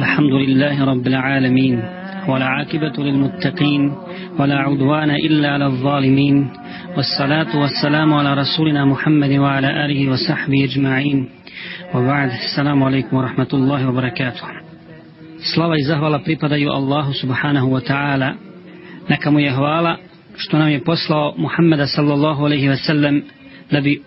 الحمد لله رب العالمين ولا عاقبة للمتقين ولا عدوان إلا على الظالمين والصلاة والسلام على رسولنا محمد وعلى آله وصحبه أجمعين وبعد السلام عليكم ورحمة الله وبركاته Slava i zahvala pripadaju Allahu subhanahu wa ta'ala. Neka mu je hvala što nam je poslao Muhammeda sallallahu alaihi wa sallam da bi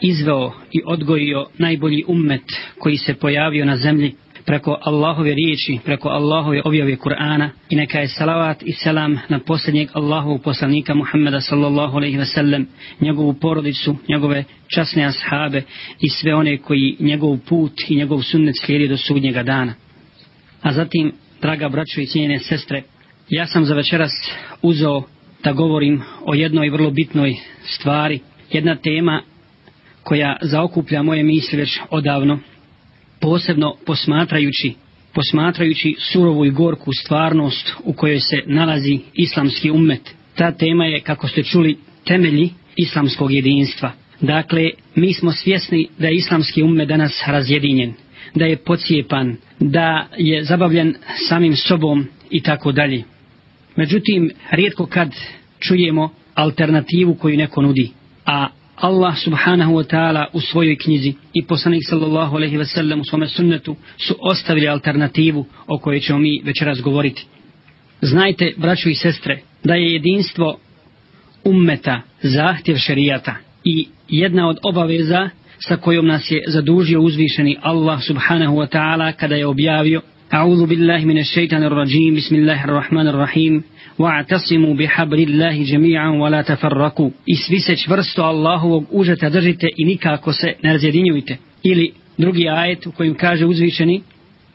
izveo i odgojio najbolji ummet koji se pojavio na zemlji preko Allahove riječi, preko Allahove objave Kur'ana i neka je salavat i selam na posljednjeg Allahovog poslanika Muhammeda sallallahu alaihi ve sellem, njegovu porodicu, njegove časne ashabe i sve one koji njegov put i njegov sunnet slijedi do sudnjega dana. A zatim, draga braćo i cijenjene sestre, ja sam za večeras uzeo da govorim o jednoj vrlo bitnoj stvari, jedna tema koja zaokuplja moje misli već odavno, posebno posmatrajući posmatrajući surovu i gorku stvarnost u kojoj se nalazi islamski ummet. Ta tema je, kako ste čuli, temelji islamskog jedinstva. Dakle, mi smo svjesni da je islamski ummet danas razjedinjen, da je pocijepan, da je zabavljen samim sobom i tako dalje. Međutim, rijetko kad čujemo alternativu koju neko nudi, a Allah subhanahu wa ta'ala u svojoj knjizi i poslanik sallallahu alaihi wa sallam u svome sunnetu su ostavili alternativu o kojoj ćemo mi večeras govoriti. Znajte, braćo i sestre, da je jedinstvo ummeta zahtjev šerijata i jedna od obaveza sa kojom nas je zadužio uzvišeni Allah subhanahu wa ta'ala kada je objavio A'udhu billahi minash shaitanir rajim, bismillahir rahmanir rahim. الله الرحمن الرحيم واعتصموا بحبل الله جميعا ولا تفرقوا i svi se čvrsto Allahovog užeta držite i nikako se ne razjedinjujte ili drugi ajet u kojem kaže uzvišeni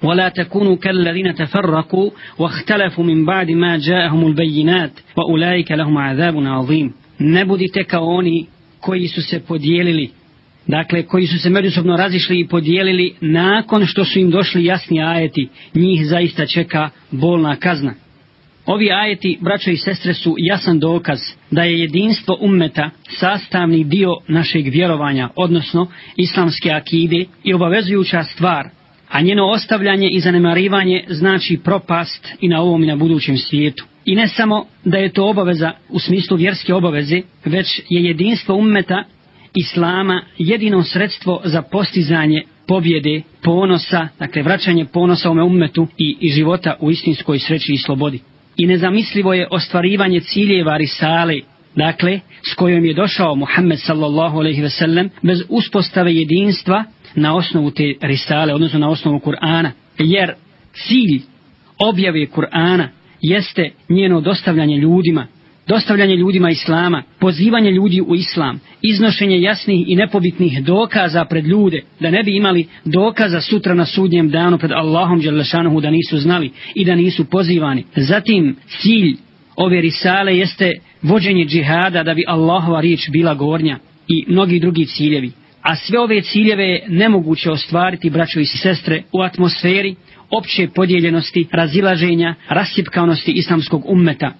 ولا تكونوا كالذين تفرقوا واختلفوا من بعد ما جاءهم البينات وأولئك لهم عذاب عظيم ne budite kao oni koji su se podijelili dakle koji su se međusobno razišli i podijelili nakon što su im došli jasni ajeti njih zaista čeka bolna kazna Ovi ajeti, braćo i sestre, su jasan dokaz da je jedinstvo ummeta sastavni dio našeg vjerovanja, odnosno islamske akide i obavezujuća stvar, a njeno ostavljanje i zanemarivanje znači propast i na ovom i na budućem svijetu. I ne samo da je to obaveza u smislu vjerske obaveze, već je jedinstvo ummeta Islama jedino sredstvo za postizanje pobjede, ponosa, dakle vraćanje ponosa ome ummetu i, i života u istinskoj sreći i slobodi i nezamislivo je ostvarivanje ciljeva risale, dakle, s kojom je došao Muhammed sallallahu alaihi ve sellem, bez uspostave jedinstva na osnovu te risale, odnosno na osnovu Kur'ana, jer cilj objave Kur'ana jeste njeno dostavljanje ljudima, dostavljanje ljudima islama, pozivanje ljudi u islam, iznošenje jasnih i nepobitnih dokaza pred ljude, da ne bi imali dokaza sutra na sudnjem danu pred Allahom Đelešanuhu da nisu znali i da nisu pozivani. Zatim cilj ove risale jeste vođenje džihada da bi Allahova riječ bila gornja i mnogi drugi ciljevi. A sve ove ciljeve je nemoguće ostvariti, braćo i sestre, u atmosferi opće podijeljenosti, razilaženja, rasipkanosti islamskog ummeta,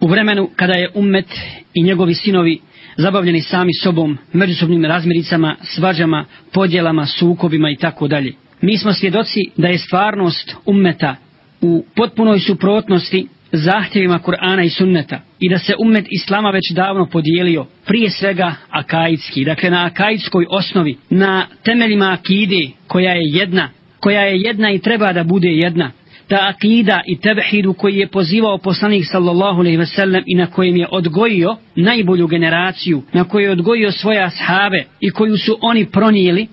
u vremenu kada je ummet i njegovi sinovi zabavljeni sami sobom, međusobnim razmiricama, svađama, podjelama, sukobima i tako dalje. Mi smo svjedoci da je stvarnost ummeta u potpunoj suprotnosti zahtjevima Kur'ana i sunneta i da se ummet Islama već davno podijelio prije svega akaidski, dakle na akaidskoj osnovi, na temeljima akide koja je jedna, koja je jedna i treba da bude jedna, ta akida i tebhidu koji je pozivao poslanik sallallahu alejhi ve sellem i na kojem je odgojio najbolju generaciju, na kojoj je odgojio svoje ashabe i koju su oni pronijeli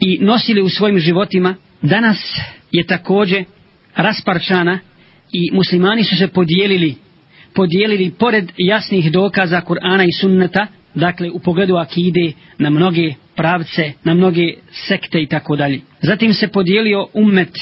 i nosili u svojim životima, danas je također rasparčana i muslimani su se podijelili podijelili pored jasnih dokaza Kur'ana i sunneta, dakle u pogledu akide na mnoge pravce, na mnoge sekte i tako dalje. Zatim se podijelio ummet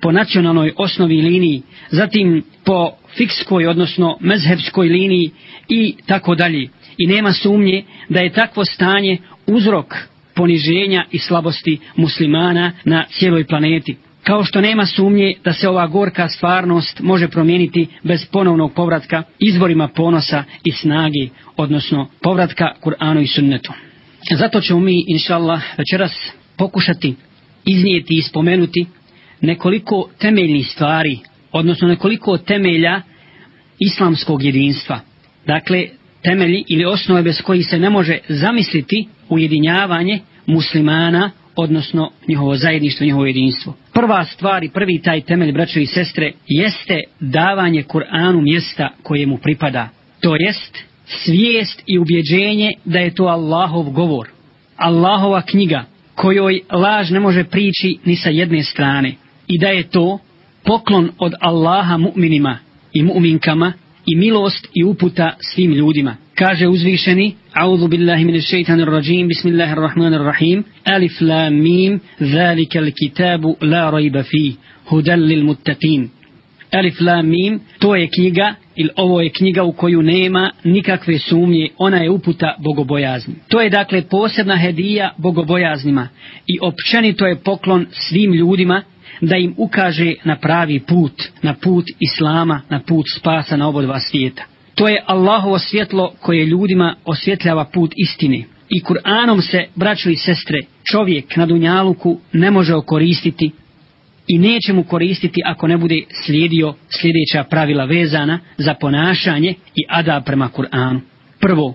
po nacionalnoj osnovi liniji, zatim po fikskoj, odnosno mezhebskoj liniji i tako dalje. I nema sumnje da je takvo stanje uzrok poniženja i slabosti muslimana na cijeloj planeti. Kao što nema sumnje da se ova gorka stvarnost može promijeniti bez ponovnog povratka izvorima ponosa i snage, odnosno povratka Kur'anu i sunnetu. Zato ćemo mi, inša Allah, večeras pokušati iznijeti i spomenuti nekoliko temeljnih stvari, odnosno nekoliko temelja islamskog jedinstva. Dakle, temelji ili osnove bez koji se ne može zamisliti ujedinjavanje muslimana, odnosno njihovo zajedništvo, njihovo jedinstvo. Prva stvar i prvi taj temelj, braćo i sestre, jeste davanje Kur'anu mjesta koje mu pripada. To jest svijest i ubjeđenje da je to Allahov govor. Allahova knjiga kojoj laž ne može prići ni sa jedne strane. I da je to poklon od Allaha mu'minima i mu'minkama i milost i uputa svim ljudima. Kaže uzvišeni, A'udhu billahi min shaitanir rajim, bismillahirrahmanirrahim, Alif la mim, zalika kitabu la rajba fi, hudan lil muttaqin. Alif la mim, to je knjiga, ili ovo je knjiga u koju nema nikakve sumnje, ona je uputa bogobojazni. To je dakle posebna hedija bogobojaznima i općenito je poklon svim ljudima da im ukaže na pravi put, na put Islama, na put spasa na oba dva svijeta. To je Allahovo svjetlo koje ljudima osvjetljava put istine. I Kur'anom se, braćo i sestre, čovjek na Dunjaluku ne može okoristiti i neće mu koristiti ako ne bude slijedio sljedeća pravila vezana za ponašanje i ada prema Kur'anu. Prvo,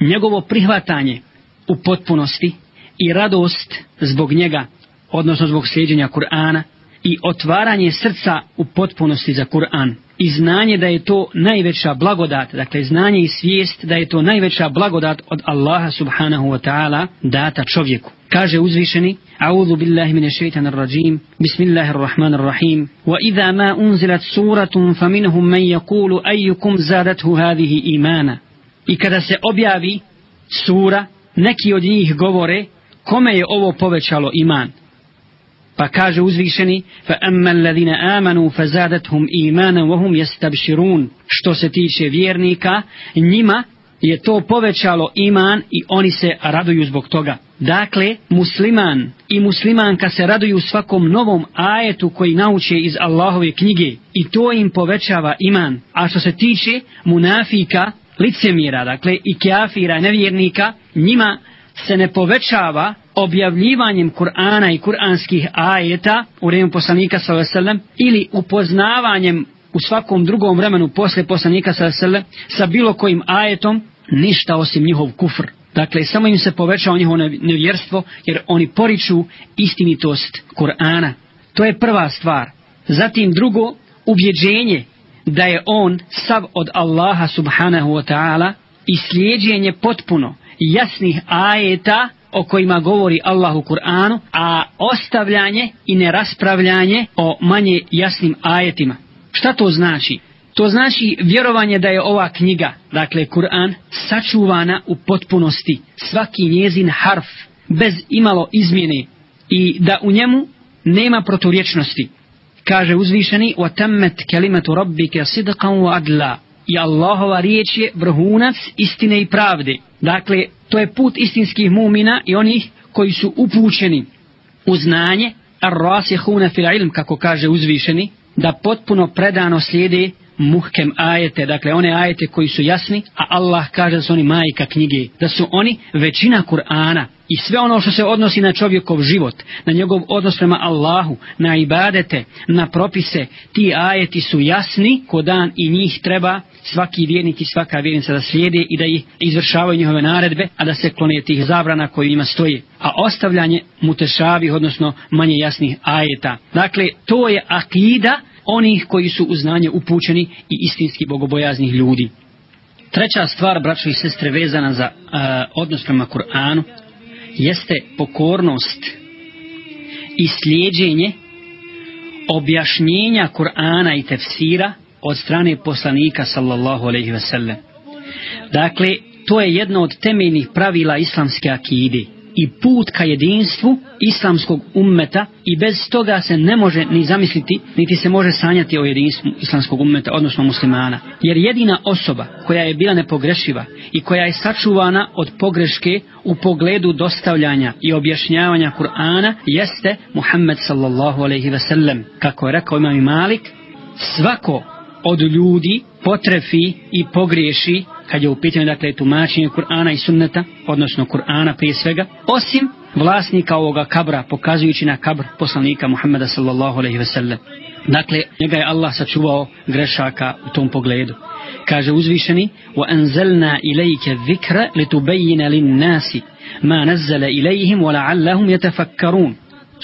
njegovo prihvatanje u potpunosti i radost zbog njega odnosno zbog slijedjenja Kur'ana i otvaranje srca u potpunosti za Kur'an i znanje da je to najveća blagodat, dakle znanje i svijest da je to najveća blagodat od Allaha subhanahu wa ta'ala data čovjeku. Kaže uzvišeni, A'udhu billahi mine shaitanir rajim, bismillahirrahmanirrahim, wa idha ma unzilat suratun fa minhum man yakulu ayyukum zadathu hadhihi imana. I kada se objavi sura, neki od njih govore, kome je ovo povećalo iman? Pa kaže uzvišeni, fa amma alladhina amanu fazadathum imanan wa hum yastabshirun. Što se tiče vjernika, njima je to povećalo iman i oni se raduju zbog toga. Dakle, musliman i muslimanka se raduju svakom novom ajetu koji nauče iz Allahove knjige i to im povećava iman. A što se tiče munafika, licemira, dakle, i kafira, nevjernika, njima se ne povećava objavljivanjem Kur'ana i kur'anskih ajeta u vremenu poslanika sallallahu ili upoznavanjem u svakom drugom vremenu posle poslanika sallallahu sa bilo kojim ajetom ništa osim njihov kufr. Dakle, samo im se povećao njihovo nevjerstvo jer oni poriču istinitost Kur'ana. To je prva stvar. Zatim drugo, ubjeđenje da je on sav od Allaha subhanahu wa ta'ala i slijedjenje potpuno jasnih ajeta o kojima govori Allah u Kur'anu, a ostavljanje i neraspravljanje o manje jasnim ajetima. Šta to znači? To znači vjerovanje da je ova knjiga, dakle Kur'an, sačuvana u potpunosti, svaki njezin harf, bez imalo izmjene i da u njemu nema proturječnosti. Kaže uzvišeni, وَتَمَّتْ كَلِمَةُ رَبِّكَ صِدْقًا وَعَدْلًا I Allahova riječ je vrhunac istine i pravde. Dakle, to je put istinskih mumina i onih koji su upućeni u znanje, ar-rasihuna fil ilm, kako kaže uzvišeni, da potpuno predano slijede muhkem ajete, dakle one ajete koji su jasni, a Allah kaže da su oni majka knjige, da su oni većina Kur'ana i sve ono što se odnosi na čovjekov život, na njegov odnos prema Allahu, na ibadete, na propise, ti ajeti su jasni ko dan i njih treba svaki vjernik i svaka vjernica da slijede i da ih izvršavaju njihove naredbe, a da se klone tih zabrana koji ima stoje. A ostavljanje mutešavih, odnosno manje jasnih ajeta. Dakle, to je akida onih koji su u znanje upućeni i istinski bogobojaznih ljudi. Treća stvar, braćo i sestre, vezana za uh, odnos prema Kur'anu, jeste pokornost i slijedženje objašnjenja Kur'ana i tefsira od strane poslanika sallallahu alejhi ve sellem. Dakle, to je jedno od temeljnih pravila islamske akide i put ka jedinstvu islamskog ummeta i bez toga se ne može ni zamisliti, niti se može sanjati o jedinstvu islamskog ummeta, odnosno muslimana. Jer jedina osoba koja je bila nepogrešiva i koja je sačuvana od pogreške u pogledu dostavljanja i objašnjavanja Kur'ana jeste Muhammed sallallahu alejhi ve sellem. Kako je rekao imam Malik, svako od ljudi potrefi i pogriješi kad je u pitanju dakle tumačenje Kur'ana i sunneta, odnosno Kur'ana prije svega, osim vlasnika ovoga kabra, pokazujući na kabr poslanika Muhammeda sallallahu alaihi ve sellem. Dakle, njega je Allah sačuvao grešaka u tom pogledu. Kaže uzvišeni, وَأَنزَلْنَا إِلَيْكَ الذِّكْرَ لِتُبَيِّنَ لِلنَّاسِ مَا نَزَّلَ إِلَيْهِمْ وَلَعَلَّهُمْ يَتَفَكَّرُونَ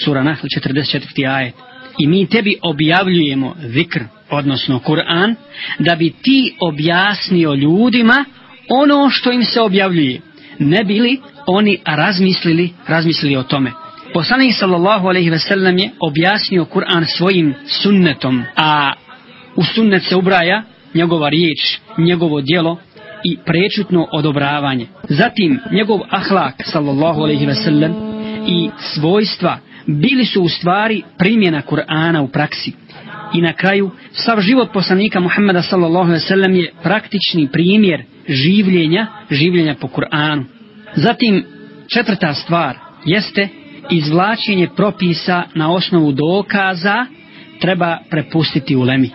Sura Nahl 44. ajet. I mi tebi objavljujemo zikr, odnosno Kur'an, da bi ti objasnio ljudima ono što im se objavljuje. Ne bili oni razmislili, razmislili o tome. Poslanik sallallahu alejhi ve sellem je objasnio Kur'an svojim sunnetom, a u sunnet se ubraja njegova riječ, njegovo djelo i prečutno odobravanje. Zatim njegov ahlak sallallahu alejhi ve sellem i svojstva bili su u stvari primjena Kur'ana u praksi. I na kraju, sav život poslanika Muhammeda sallallahu alejhi ve sellem je praktični primjer življenja, življenja po Kur'anu. Zatim, četvrta stvar jeste izvlačenje propisa na osnovu dokaza treba prepustiti ulemi.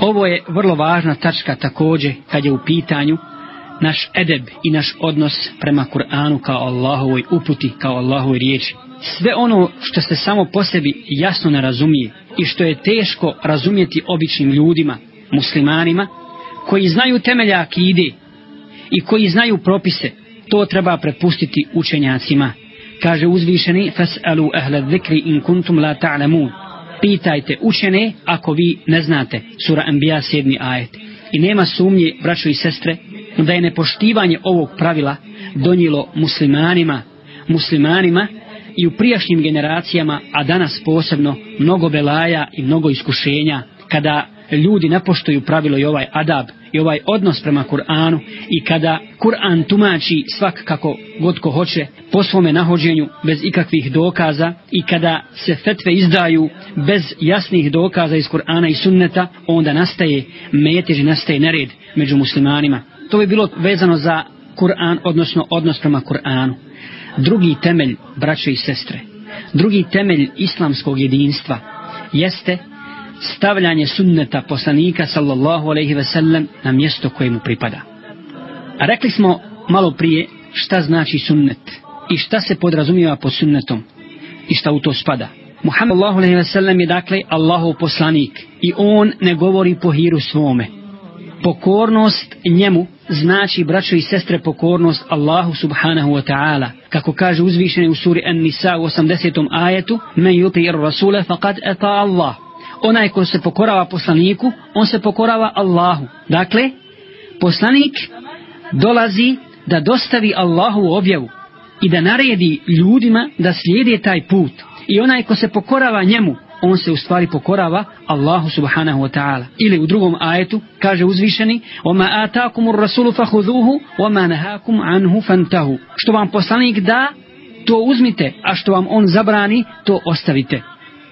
Ovo je vrlo važna tačka također kad je u pitanju naš edeb i naš odnos prema Kur'anu kao Allahovoj uputi, kao Allahovoj riječi. Sve ono što se samo po sebi jasno ne razumije i što je teško razumjeti običnim ljudima, muslimanima, koji znaju temelja akide i koji znaju propise, to treba prepustiti učenjacima. Kaže uzvišeni, fas'alu أَهْلَ dhikri in kuntum la ta'lamun. Pitajte učene ako vi ne znate. Sura Anbiya 7. ajet. I nema sumnje, braćo i sestre, da je nepoštivanje ovog pravila donijelo muslimanima, muslimanima i u prijašnjim generacijama, a danas posebno, mnogo belaja i mnogo iskušenja, kada ljudi ne poštuju pravilo i ovaj adab i ovaj odnos prema Kur'anu i kada Kur'an tumači svak kako god ko hoće po svome nahođenju bez ikakvih dokaza i kada se fetve izdaju bez jasnih dokaza iz Kur'ana i sunneta onda nastaje metež i nastaje nered među muslimanima. To bi bilo vezano za Kur'an, odnosno odnos prema Kur'anu. Drugi temelj, braće i sestre, drugi temelj islamskog jedinstva jeste stavljanje sunneta poslanika sallallahu alaihi ve sellem na mjesto koje mu pripada. A rekli smo malo prije šta znači sunnet i šta se podrazumijeva pod sunnetom i šta u to spada. Muhammed sallallahu alaihi ve sellem je dakle Allahov poslanik i on ne govori po hiru svome. Pokornost njemu znači, braćo i sestre, pokornost Allahu subhanahu wa ta'ala. Kako kaže uzvišeni u suri An-Nisa u 80. ajetu, men yuti ir rasule faqad eta Allah onaj ko se pokorava poslaniku, on se pokorava Allahu. Dakle, poslanik dolazi da dostavi Allahu objavu i da naredi ljudima da slijede taj put. I onaj ko se pokorava njemu, on se u stvari pokorava Allahu subhanahu wa ta'ala. Ili u drugom ajetu kaže uzvišeni وَمَا آتَاكُمُ الرَّسُولُ فَخُذُوهُ وَمَا نَهَاكُمْ عَنْهُ فَانْتَهُ Što vam poslanik da, to uzmite, a što vam on zabrani, to ostavite.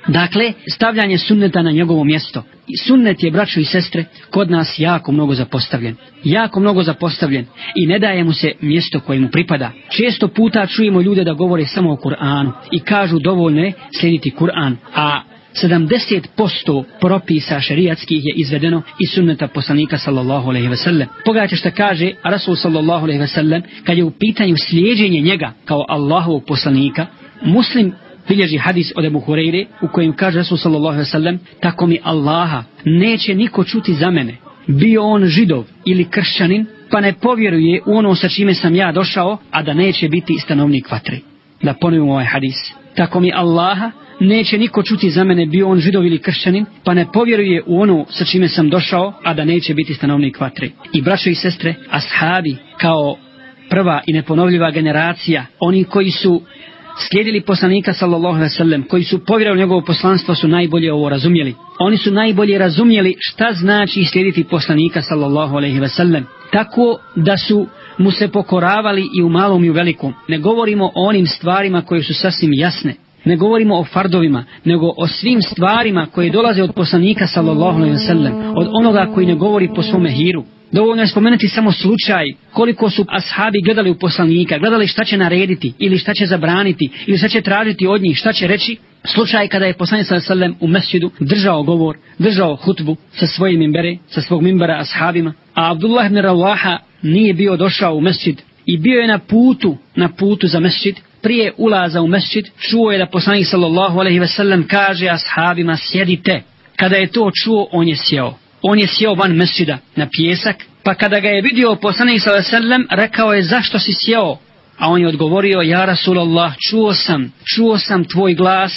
Dakle, stavljanje sunneta na njegovo mjesto. Sunnet je, braćo i sestre, kod nas jako mnogo zapostavljen. Jako mnogo zapostavljen i ne daje mu se mjesto koje mu pripada. Često puta čujemo ljude da govore samo o Kur'anu i kažu dovoljno je slijediti Kur'an, a 70% propisa šerijatskih je izvedeno iz sunneta poslanika sallallahu alejhi ve sellem. Pogledajte šta kaže Rasul sallallahu alejhi ve sellem kad je u pitanju slijedeње njega kao Allahovog poslanika, muslim bilježi hadis od Ebu Hureyre u kojem kaže Rasul sallallahu alejhi ve sellem tako mi Allaha neće niko čuti za mene. Bio on židov ili kršćanin pa ne povjeruje u ono sa čime sam ja došao a da neće biti stanovnik vatre. Da ponovimo ovaj hadis. Tako mi Allaha neće niko čuti za mene bio on židov ili kršćanin pa ne povjeruje u ono sa čime sam došao a da neće biti stanovnik vatre. I braćo i sestre ashabi kao prva i neponovljiva generacija oni koji su slijedili poslanika sallallahu alejhi ve sellem koji su povjerovali u njegovo poslanstvo su najbolje ovo razumjeli. Oni su najbolje razumjeli šta znači slijediti poslanika sallallahu alejhi ve sellem tako da su mu se pokoravali i u malom i u velikom. Ne govorimo o onim stvarima koje su sasvim jasne ne govorimo o fardovima, nego o svim stvarima koje dolaze od poslanika sallallahu alejhi ve sellem, od onoga koji ne govori po svome hiru. Dovoljno je spomenuti samo slučaj koliko su ashabi gledali u poslanika, gledali šta će narediti ili šta će zabraniti ili šta će tražiti od njih, šta će reći. Slučaj kada je poslanik sallallahu alejhi ve sellem u mesdžidu držao govor, držao hutbu sa svojim mimbere, sa svog mimbera ashabima, a Abdullah ibn Rawaha nije bio došao u mesdžid i bio je na putu, na putu za mesdžid prije ulaza u mesčid, čuo je da poslanik sallallahu alaihi ve sellem kaže ashabima sjedite. Kada je to čuo, on je sjeo. On je sjeo van mesčida na pjesak, pa kada ga je vidio poslanik sallallahu alaihi ve sellem, rekao je zašto si sjeo? A on je odgovorio, ja Rasulallah, čuo sam, čuo sam tvoj glas,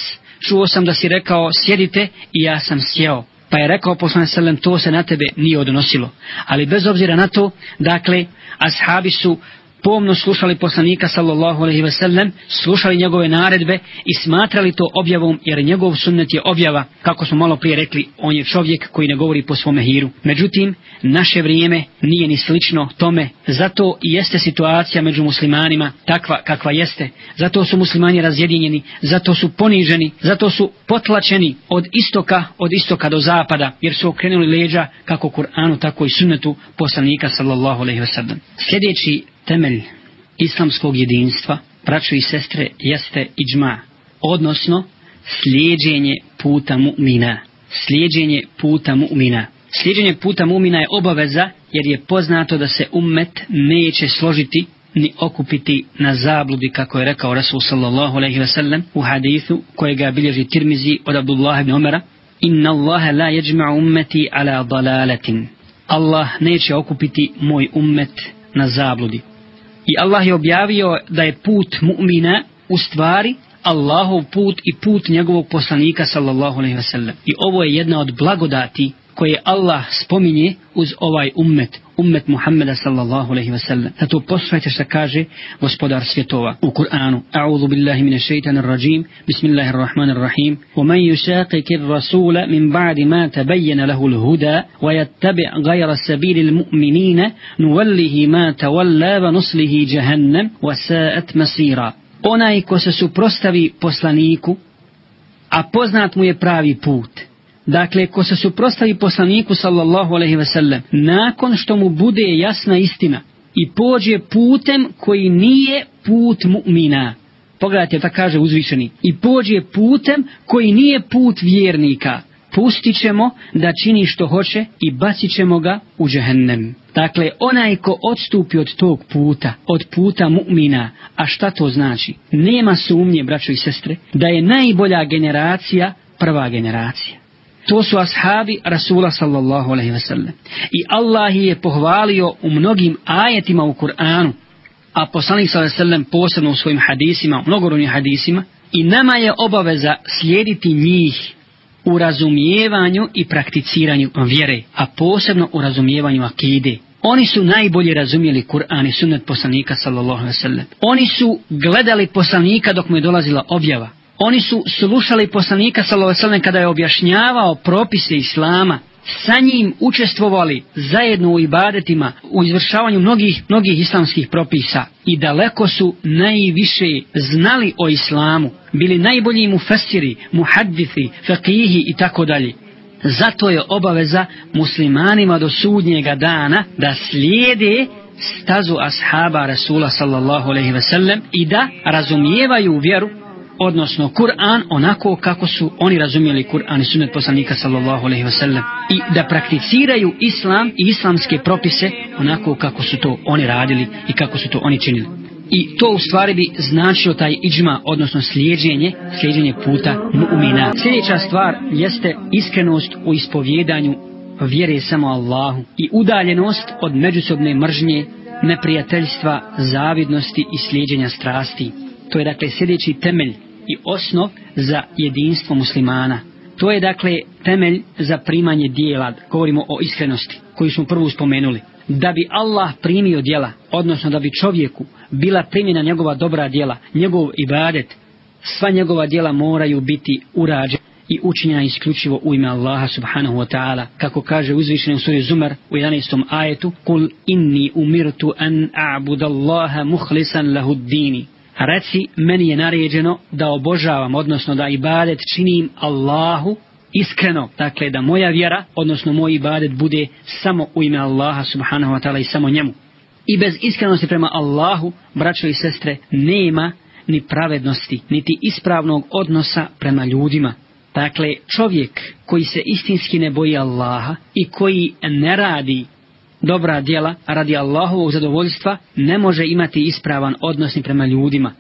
čuo sam da si rekao sjedite i ja sam sjeo. Pa je rekao poslanik sallam, to se na tebe nije odnosilo. Ali bez obzira na to, dakle, ashabi su pomno slušali poslanika sallallahu alejhi ve sellem, slušali njegove naredbe i smatrali to objavom jer njegov sunnet je objava, kako smo malo prije rekli, on je čovjek koji ne govori po svome hiru. Međutim, naše vrijeme nije ni slično tome, zato i jeste situacija među muslimanima takva kakva jeste. Zato su muslimani razjedinjeni, zato su poniženi, zato su potlačeni od istoka, od istoka do zapada, jer su okrenuli leđa kako Kur'anu, tako i sunnetu poslanika sallallahu alejhi ve sellem. Sljedeći temelj islamskog jedinstva, braćo i sestre, jeste iđma, odnosno slijedženje puta mu'mina. Slijedženje puta mu'mina. Slijedženje puta mu'mina je obaveza jer je poznato da se ummet neće složiti ni okupiti na zabludi kako je rekao Rasul sallallahu alaihi ve sellem u hadithu kojega bilježi Tirmizi od Abdullah ibn Umara Inna Allahe la jeđma ummeti ala dalaletin Allah neće okupiti moj ummet na zabludi I Allah je objavio da je put mu'mina u stvari Allahov put i put njegovog poslanika sallallahu alaihi wa sallam. I ovo je jedna od blagodati koje Allah spominje uz ovaj ummet, ummet Muhammeda sallallahu alaihi wa sallam. Zato poslušajte što kaže gospodar svjetova u Kur'anu. A'udhu billahi mine šeitana rajim, bismillahirrahmanirrahim. ومن يشاقق الرسول من بعد ما تبين له الهدى ويتبع غير سبيل المؤمنين نوله ما تولى ونصله جهنم وساءت مصيرا onaj ko se suprostavi poslaniku, a poznat mu je pravi put. Dakle, ko se suprostavi poslaniku sallallahu alaihi ve sellem, nakon što mu bude jasna istina i pođe putem koji nije put mu'mina, pogledajte da kaže uzvišeni, i pođe putem koji nije put vjernika, pustit ćemo da čini što hoće i bacit ćemo ga u džehennem. Dakle, onaj ko odstupi od tog puta, od puta mu'mina, a šta to znači? Nema sumnje, braćo i sestre, da je najbolja generacija prva generacija. To su ashabi Rasula sallallahu alaihi ve sellem. I Allah je pohvalio u mnogim ajetima u Kur'anu, a poslanik sallallahu alaihi ve sellem posebno u svojim hadisima, mnogorovnim hadisima, i nama je obaveza slijediti njih u razumijevanju i prakticiranju vjere, a posebno u razumijevanju akide. Oni su najbolje razumijeli Kur'an i sunnet poslanika sallallahu alaihi sellem. Oni su gledali poslanika dok mu je dolazila objava. Oni su slušali poslanika sallallahu kada je objašnjavao propise Islama. Sa njim učestvovali zajedno u ibadetima, u izvršavanju mnogih, mnogih islamskih propisa. I daleko su najviše znali o Islamu. Bili najbolji mufassiri muhaddisi fakihi i tako dalje. Zato je obaveza muslimanima do sudnjega dana da slijede stazu ashaba Rasula sallallahu alaihi ve sellem i da razumijevaju vjeru odnosno Kur'an onako kako su oni razumjeli Kur'an i sunnet poslanika sallallahu alaihi ve sellem i da prakticiraju islam i islamske propise onako kako su to oni radili i kako su to oni činili. I to u stvari bi značilo taj iđma, odnosno slijedženje, slijedženje puta mu'mina. Sljedeća stvar jeste iskrenost u ispovjedanju vjere samo Allahu i udaljenost od međusobne mržnje, neprijateljstva, zavidnosti i slijedženja strasti. To je dakle sljedeći temelj i osnov za jedinstvo muslimana. To je dakle temelj za primanje dijela, govorimo o iskrenosti, koju smo prvo spomenuli da bi Allah primio djela, odnosno da bi čovjeku bila primjena njegova dobra djela, njegov ibadet, sva njegova djela moraju biti urađena i učinjena isključivo u ime Allaha subhanahu wa ta'ala. Kako kaže uzvišenim suri Zumar u 11. ajetu, Kul inni umirtu an a'budallaha muhlisan lahu dini. Reci, meni je naređeno da obožavam, odnosno da ibadet činim Allahu iskreno, dakle da moja vjera, odnosno moj ibadet bude samo u ime Allaha subhanahu wa ta'ala i samo njemu. I bez iskrenosti prema Allahu, braćo i sestre, nema ni pravednosti, niti ispravnog odnosa prema ljudima. Dakle, čovjek koji se istinski ne boji Allaha i koji ne radi dobra djela radi Allahovog zadovoljstva, ne može imati ispravan odnos ni prema ljudima.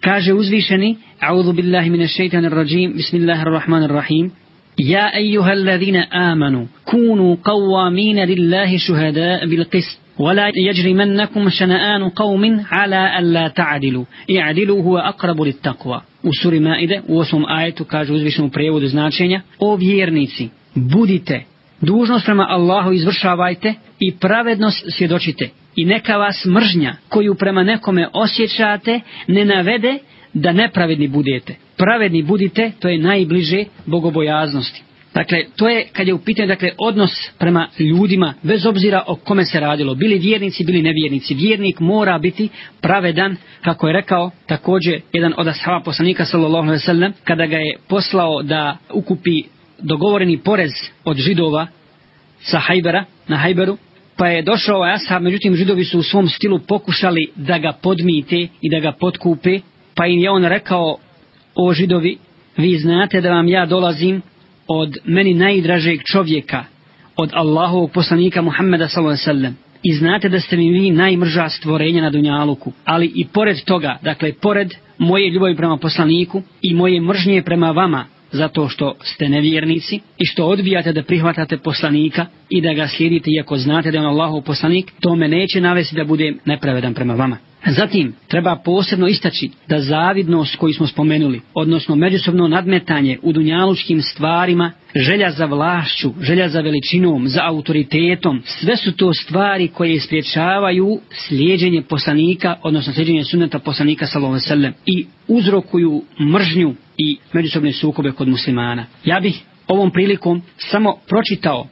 Kaže uzvišeni, A'udhu billahi mine šeitanir rajim, bismillahirrahmanirrahim, Ja ejuha alladhina amanu, kunu qawwamina lillahi šuhada bil qist, ولا يجرمنكم شنآن قوم على ألا تعدلوا اعدلوا هو أقرب للتقوى u suri Maide, u osmom ajetu, kaže uzvišenom prevodu značenja, o vjernici, budite, dužnost prema Allahu izvršavajte i pravednost svjedočite. I neka vas mržnja koju prema nekome osjećate ne navede da nepravedni budete. Pravedni budite, to je najbliže bogobojaznosti. Dakle, to je kad je u pitanju dakle, odnos prema ljudima, bez obzira o kome se radilo, bili vjernici, bili nevjernici. Vjernik mora biti pravedan, kako je rekao također jedan od ashaba poslanika sallallahu alaihi sellem, kada ga je poslao da ukupi dogovoreni porez od židova sa Hajbera, na Hajberu, pa je došao ovaj ashab, međutim židovi su u svom stilu pokušali da ga podmite i da ga potkupe, pa im je on rekao, o židovi, vi znate da vam ja dolazim od meni najdražeg čovjeka, od Allahovog poslanika Muhammeda s.a.v. I znate da ste mi vi najmrža stvorenja na Dunjaluku. Ali i pored toga, dakle, pored moje ljubavi prema poslaniku i moje mržnje prema vama, zato što ste nevjernici i što odbijate da prihvatate poslanika i da ga slijedite iako znate da je on Allahov poslanik, to me neće navesti da budem nepravedan prema vama. Zatim, treba posebno istaći da zavidnost koju smo spomenuli, odnosno međusobno nadmetanje u dunjalučkim stvarima, želja za vlašću, želja za veličinom, za autoritetom, sve su to stvari koje spriječavaju slijedženje poslanika, odnosno slijedženje sunneta poslanika sallallahu sellem i uzrokuju mržnju i međusobne sukobe kod muslimana. Ja bih ovom prilikom samo pročitao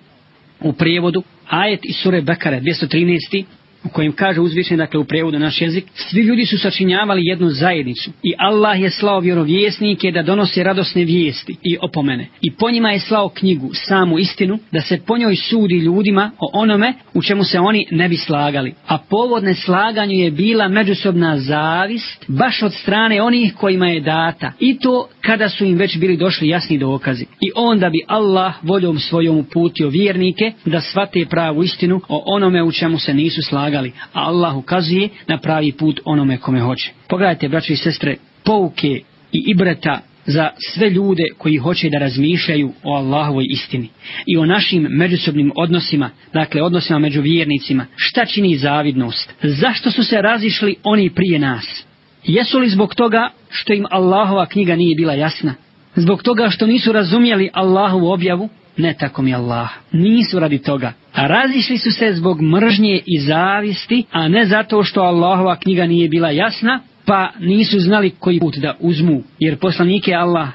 u prijevodu ajet iz sure Bekare 213 u kojem kaže uzvišen, dakle u prevodu naš jezik, svi ljudi su sačinjavali jednu zajednicu i Allah je slao vjerovjesnike da donose radosne vijesti i opomene. I po njima je slao knjigu, samu istinu, da se po njoj sudi ljudima o onome u čemu se oni ne bi slagali. A povodne neslaganju je bila međusobna zavist, baš od strane onih kojima je data. I to kada su im već bili došli jasni dokazi. I onda bi Allah voljom svojom uputio vjernike da svate pravu istinu o onome u čemu se nisu slagali slagali, a Allah ukazuje na pravi put onome kome hoće. Pogledajte, braći i sestre, pouke i ibreta za sve ljude koji hoće da razmišljaju o Allahovoj istini i o našim međusobnim odnosima, dakle odnosima među vjernicima, šta čini zavidnost? Zašto su se razišli oni prije nas? Jesu li zbog toga što im Allahova knjiga nije bila jasna? Zbog toga što nisu razumjeli Allahovu objavu? Ne tako mi Allah. Nisu radi toga. A razišli su se zbog mržnje i zavisti, a ne zato što Allahova knjiga nije bila jasna, pa nisu znali koji put da uzmu. Jer poslanike Allah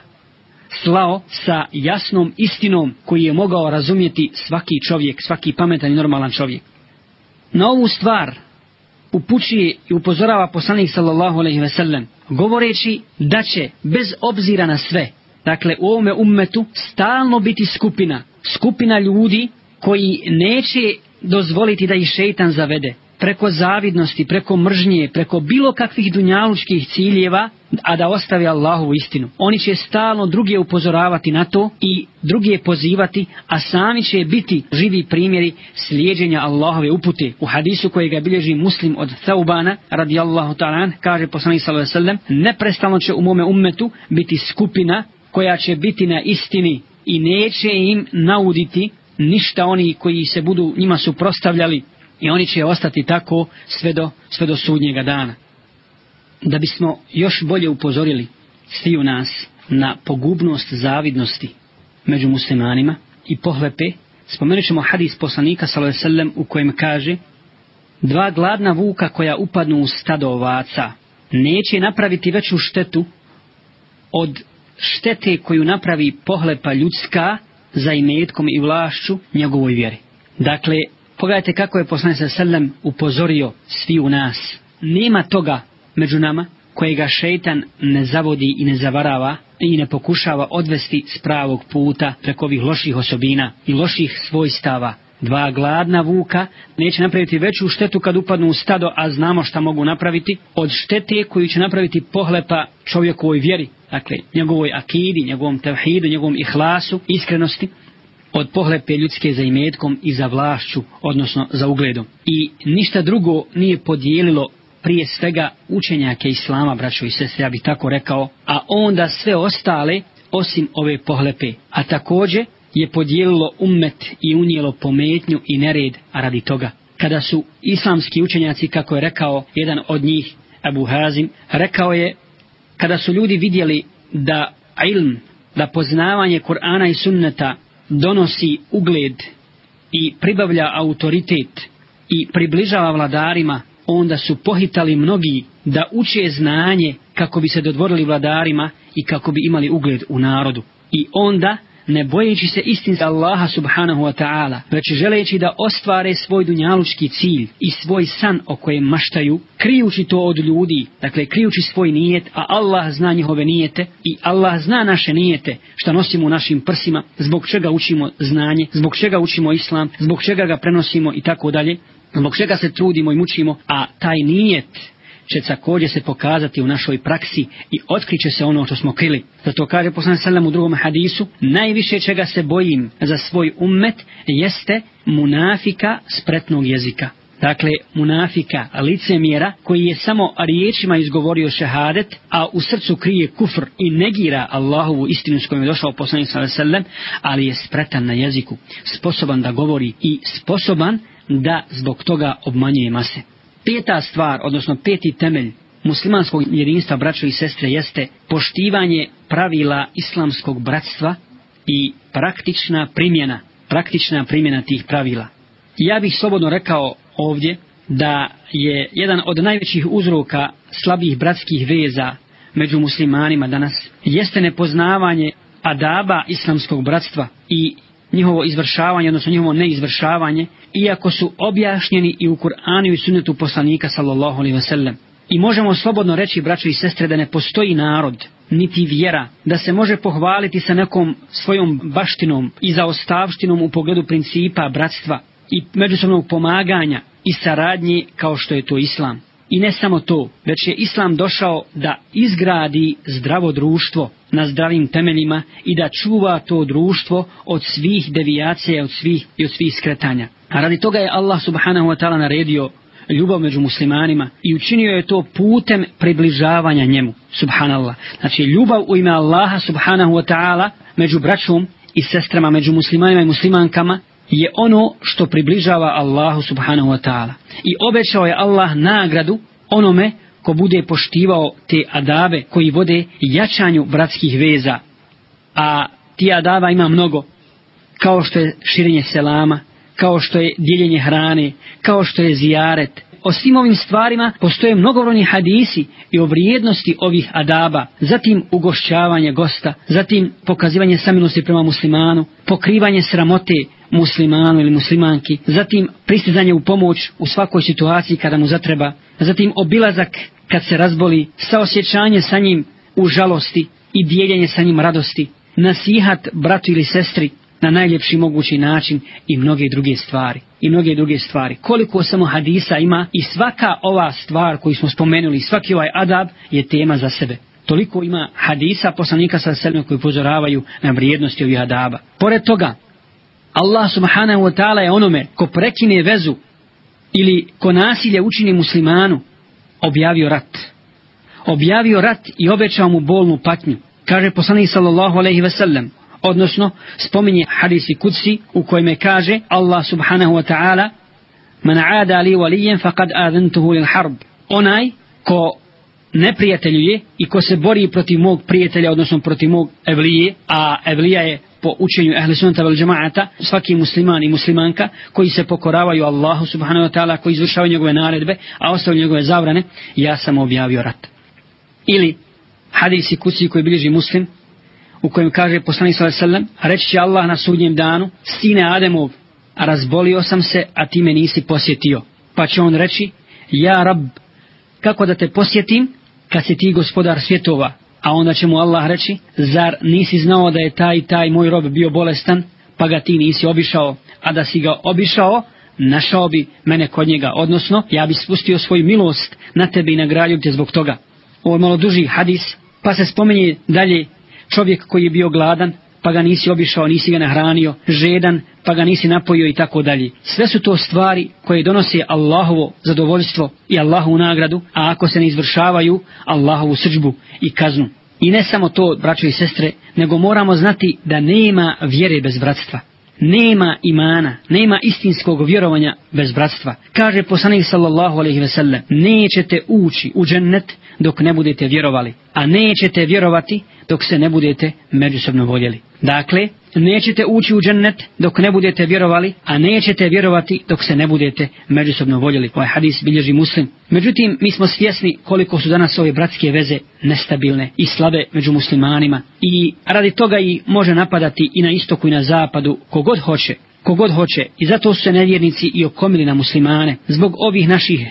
slao sa jasnom istinom koji je mogao razumjeti svaki čovjek, svaki pametan i normalan čovjek. Na ovu stvar upućuje i upozorava poslanik sallallahu alejhi ve sellem, govoreći da će bez obzira na sve dakle u ovome ummetu stalno biti skupina, skupina ljudi koji neće dozvoliti da ih šeitan zavede preko zavidnosti, preko mržnje, preko bilo kakvih dunjalučkih ciljeva, a da ostavi Allahovu istinu. Oni će stalno druge upozoravati na to i druge pozivati, a sami će biti živi primjeri slijedženja Allahove upute. U hadisu koji ga bilježi muslim od Thaubana, radijallahu ta'ala, kaže poslanik sallallahu sallam, neprestano će u mome ummetu biti skupina koja će biti na istini i neće im nauditi ništa oni koji se budu njima suprostavljali i oni će ostati tako sve do, sve do sudnjega dana. Da bismo još bolje upozorili svi u nas na pogubnost zavidnosti među muslimanima i pohlepe, spomenut ćemo hadis poslanika s.a.v. u kojem kaže dva gladna vuka koja upadnu u stado ovaca neće napraviti veću štetu od štete koju napravi pohlepa ljudska za imetkom i vlašću njegovoj vjeri. Dakle, pogledajte kako je poslanik sa selem upozorio svi u nas. Nema toga među nama kojega šeitan ne zavodi i ne zavarava i ne pokušava odvesti s pravog puta preko ovih loših osobina i loših svojstava. Dva gladna vuka neće napraviti veću štetu kad upadnu u stado, a znamo šta mogu napraviti, od štete koju će napraviti pohlepa čovjekovoj vjeri, dakle njegovoj akidi, njegovom tevhidu, njegovom ihlasu, iskrenosti, od pohlepe ljudske za imetkom i za vlašću, odnosno za ugledom. I ništa drugo nije podijelilo prije svega učenjake Islama, braćo i sestre, ja bih tako rekao, a onda sve ostale osim ove pohlepe. A također je podijelilo ummet i unijelo pometnju i nered radi toga. Kada su islamski učenjaci, kako je rekao jedan od njih, Abu Hazim, rekao je, kada su ljudi vidjeli da ilm, da poznavanje Kur'ana i sunneta donosi ugled i pribavlja autoritet i približava vladarima, onda su pohitali mnogi da uče znanje kako bi se dodvorili vladarima i kako bi imali ugled u narodu. I onda ne bojeći se istinska Allaha subhanahu wa ta'ala, već želeći da ostvare svoj dunjalučki cilj i svoj san o kojem maštaju, krijući to od ljudi, dakle krijući svoj nijet, a Allah zna njihove nijete i Allah zna naše nijete što nosimo u našim prsima, zbog čega učimo znanje, zbog čega učimo islam, zbog čega ga prenosimo i tako dalje, zbog čega se trudimo i mučimo, a taj nijet će također se pokazati u našoj praksi i otkriće se ono što smo krili. Zato kaže poslan sallam u drugom hadisu, najviše čega se bojim za svoj ummet jeste munafika spretnog jezika. Dakle, munafika, licemjera, koji je samo riječima izgovorio šehadet, a u srcu krije kufr i negira Allahovu istinu s kojom je došao poslanik sallam, ali je spretan na jeziku, sposoban da govori i sposoban da zbog toga obmanjuje mase peta stvar, odnosno peti temelj muslimanskog jedinstva braćo i sestre jeste poštivanje pravila islamskog bratstva i praktična primjena, praktična primjena tih pravila. Ja bih slobodno rekao ovdje da je jedan od najvećih uzroka slabih bratskih veza među muslimanima danas jeste nepoznavanje adaba islamskog bratstva i njihovo izvršavanje, odnosno njihovo neizvršavanje, iako su objašnjeni i u Kur'anu i sunnetu poslanika sallallahu alaihi wasallam. I možemo slobodno reći, braćo i sestre, da ne postoji narod, niti vjera, da se može pohvaliti sa nekom svojom baštinom i zaostavštinom u pogledu principa bratstva i međusobnog pomaganja i saradnje kao što je to islam. I ne samo to, već je Islam došao da izgradi zdravo društvo na zdravim temeljima i da čuva to društvo od svih devijacija od svih, i od svih skretanja. A radi toga je Allah subhanahu wa ta'ala naredio ljubav među muslimanima i učinio je to putem približavanja njemu, subhanallah. Znači ljubav u ime Allaha subhanahu wa ta'ala među braćom i sestrama, među muslimanima i muslimankama je ono što približava Allahu subhanahu wa ta'ala. I obećao je Allah nagradu onome ko bude poštivao te adabe koji vode jačanju bratskih veza. A ti adaba ima mnogo, kao što je širenje selama, kao što je dijeljenje hrane, kao što je zijaret. O svim ovim stvarima postoje mnogobrojni hadisi i o vrijednosti ovih adaba, zatim ugošćavanje gosta, zatim pokazivanje samilosti prema muslimanu, pokrivanje sramote, muslimanu ili muslimanki, zatim pristizanje u pomoć u svakoj situaciji kada mu zatreba, zatim obilazak kad se razboli, saosjećanje sa njim u žalosti i dijeljenje sa njim radosti, nasihat bratu ili sestri na najljepši mogući način i mnoge druge stvari. I mnoge druge stvari. Koliko samo hadisa ima i svaka ova stvar koju smo spomenuli, svaki ovaj adab je tema za sebe. Toliko ima hadisa poslanika sa selme koji upozoravaju na vrijednosti ovih adaba. Pored toga, Allah subhanahu wa ta'ala je onome ko prekine vezu ili ko nasilje učini muslimanu objavio rat. Objavio rat i obećao mu bolnu patnju. Kaže poslanik sallallahu alaihi ve sellem, odnosno spominje hadisi kudsi u kojem kaže Allah subhanahu wa ta'ala Man aada li walijen faqad adantuhu lil harb. Onaj ko neprijateljuje i ko se bori protiv mog prijatelja, odnosno protiv mog evlije, a evlija je po učenju ehli sunnata vel džemaata, svaki musliman i muslimanka koji se pokoravaju Allahu subhanahu wa ta'ala, koji izvršavaju njegove naredbe, a ostavljaju njegove zabrane, ja sam objavio rat. Ili hadisi kuci koji bliži muslim, u kojem kaže poslanik sallallahu alejhi ve sellem reći će Allah na sudnjem danu sine Ademov razbolio sam se a ti me nisi posjetio. Pa će on reći ja rab kako da te posjetim kad si ti gospodar svjetova? A onda će mu Allah reći zar nisi znao da je taj taj moj rob bio bolestan pa ga ti nisi obišao? A da si ga obišao našao bi mene kod njega odnosno ja bi spustio svoju milost na tebe i nagradio te zbog toga. Ovo je malo duži hadis pa se spomeni dalje čovjek koji je bio gladan pa ga nisi obišao, nisi ga nahranio, žedan, pa ga nisi napojio i tako dalje. Sve su to stvari koje donose Allahovo zadovoljstvo i Allahovu nagradu, a ako se ne izvršavaju, Allahovu srđbu i kaznu. I ne samo to, braćo i sestre, nego moramo znati da nema vjere bez bratstva. Nema imana, nema istinskog vjerovanja bez bratstva. Kaže poslanik sallallahu alejhi ve sellem: "Nećete ući u džennet dok ne budete vjerovali, a nećete vjerovati dok se ne budete međusobno voljeli." Dakle, nećete ući u džennet dok ne budete vjerovali, a nećete vjerovati dok se ne budete međusobno voljeli. Ovaj hadis bilježi muslim. Međutim, mi smo svjesni koliko su danas ove bratske veze nestabilne i slabe među muslimanima i radi toga i može napadati i na istoku i na zapadu kogod hoće, kogod hoće i zato su se nevjernici i okomili na muslimane zbog ovih naših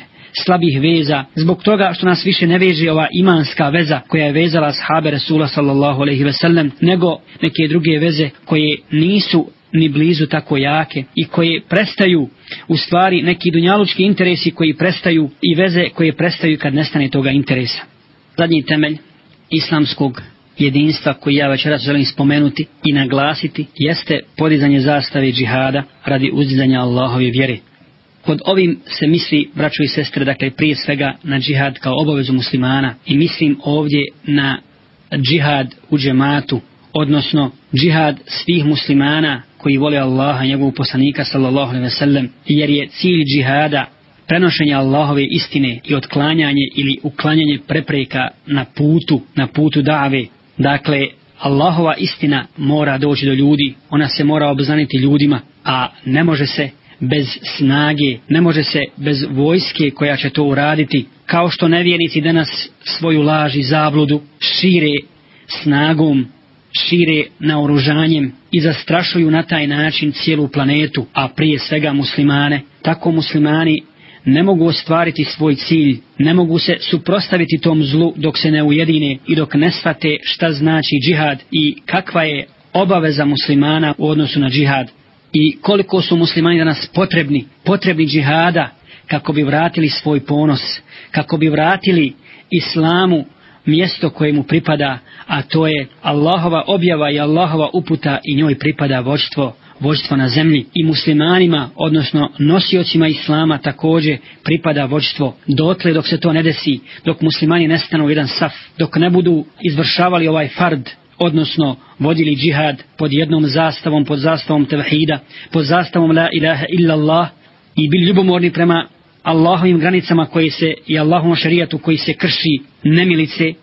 slabih veza, zbog toga što nas više ne veže ova imanska veza koja je vezala sahabe Rasula sallallahu alaihi ve sellem, nego neke druge veze koje nisu ni blizu tako jake i koje prestaju u stvari neki dunjalučki interesi koji prestaju i veze koje prestaju kad nestane toga interesa. Zadnji temelj islamskog jedinstva koji ja večeras želim spomenuti i naglasiti jeste podizanje zastave džihada radi uzdizanja Allahove vjere. Pod ovim se misli, braćo i sestre, dakle prije svega na džihad kao obavezu muslimana i mislim ovdje na džihad u džematu, odnosno džihad svih muslimana koji vole Allaha, njegovog poslanika sallallahu alejhi ve sellem, jer je cilj džihada prenošenje Allahove istine i otklanjanje ili uklanjanje prepreka na putu, na putu dave. Dakle, Allahova istina mora doći do ljudi, ona se mora obznaniti ljudima, a ne može se bez snage, ne može se bez vojske koja će to uraditi, kao što nevjernici danas svoju laž i zabludu šire snagom, šire naoružanjem i zastrašuju na taj način cijelu planetu, a prije svega muslimane, tako muslimani ne mogu ostvariti svoj cilj, ne mogu se suprostaviti tom zlu dok se ne ujedine i dok ne shvate šta znači džihad i kakva je obaveza muslimana u odnosu na džihad i koliko su muslimani danas potrebni, potrebni džihada kako bi vratili svoj ponos, kako bi vratili islamu mjesto koje mu pripada, a to je Allahova objava i Allahova uputa i njoj pripada vođstvo, vođstvo na zemlji. I muslimanima, odnosno nosiocima islama također pripada vođstvo. Dotle dok se to ne desi, dok muslimani nestanu u jedan saf, dok ne budu izvršavali ovaj fard, odnosno vodili džihad pod jednom zastavom, pod zastavom tevhida, pod zastavom la ilaha illa Allah i bili ljubomorni prema Allahovim granicama koji se i Allahovom šarijatu koji se krši nemilice,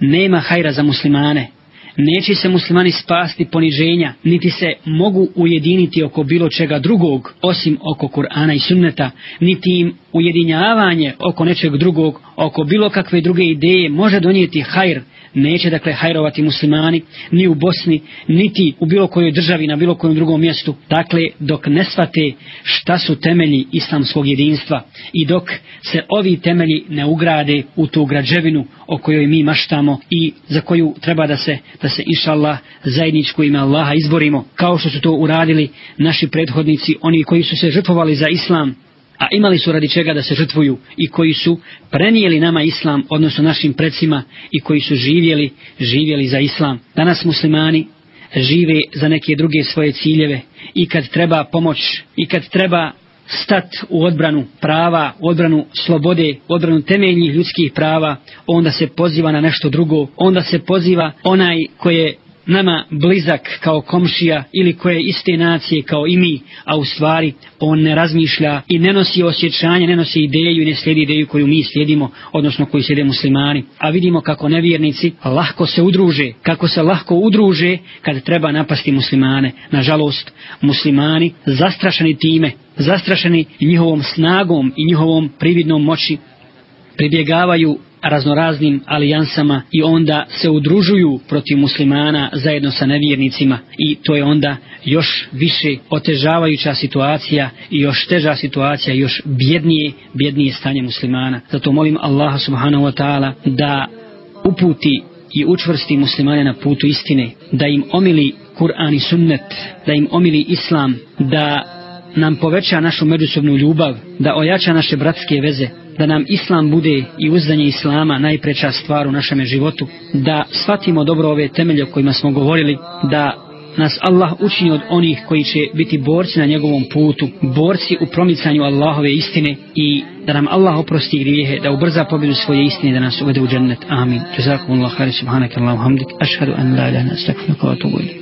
nema hajra za muslimane. Neće se muslimani spasti poniženja, niti se mogu ujediniti oko bilo čega drugog, osim oko Kur'ana i sunneta, niti im ujedinjavanje oko nečeg drugog, oko bilo kakve druge ideje može donijeti hajr, neće dakle hajrovati muslimani ni u Bosni, niti u bilo kojoj državi na bilo kojem drugom mjestu. Dakle, dok ne svate šta su temelji islamskog jedinstva i dok se ovi temelji ne ugrade u tu građevinu o kojoj mi maštamo i za koju treba da se, da se inša Allah zajedničko ime Allaha izborimo, kao što su to uradili naši prethodnici, oni koji su se žrtvovali za islam, a imali su radi čega da se žrtvuju i koji su prenijeli nama islam, odnosno našim predsima i koji su živjeli, živjeli za islam. Danas muslimani žive za neke druge svoje ciljeve i kad treba pomoć i kad treba stat u odbranu prava, u odbranu slobode, u odbranu temeljnih ljudskih prava, onda se poziva na nešto drugo, onda se poziva onaj koje nama blizak kao komšija ili koje iste nacije kao i mi, a u stvari on ne razmišlja i ne nosi osjećanje, ne nosi ideju i ne slijedi ideju koju mi slijedimo, odnosno koju slijede muslimani. A vidimo kako nevjernici lahko se udruže, kako se lahko udruže kad treba napasti muslimane. Nažalost, muslimani zastrašeni time, zastrašeni njihovom snagom i njihovom prividnom moći, pribjegavaju raznoraznim alijansama i onda se udružuju protiv muslimana zajedno sa nevjernicima i to je onda još više otežavajuća situacija i još teža situacija i još bjednije, bjednije stanje muslimana. Zato molim Allaha subhanahu wa ta'ala da uputi i učvrsti muslimane na putu istine, da im omili Kur'an i sunnet, da im omili islam, da nam poveća našu međusobnu ljubav, da ojača naše bratske veze, da nam islam bude i uzdanje islama najpreča stvar u našem životu, da shvatimo dobro ove temelje o kojima smo govorili, da nas Allah učini od onih koji će biti borci na njegovom putu, borci u promicanju Allahove istine i da nam Allah oprosti grijehe, da ubrza pobjedu svoje istine, da nas uvede u džennet. Amin. Jazakumullah khairan subhanak Allahu hamdik. Ashhadu an la ilaha illa anta astaghfiruka wa atubu ilayk.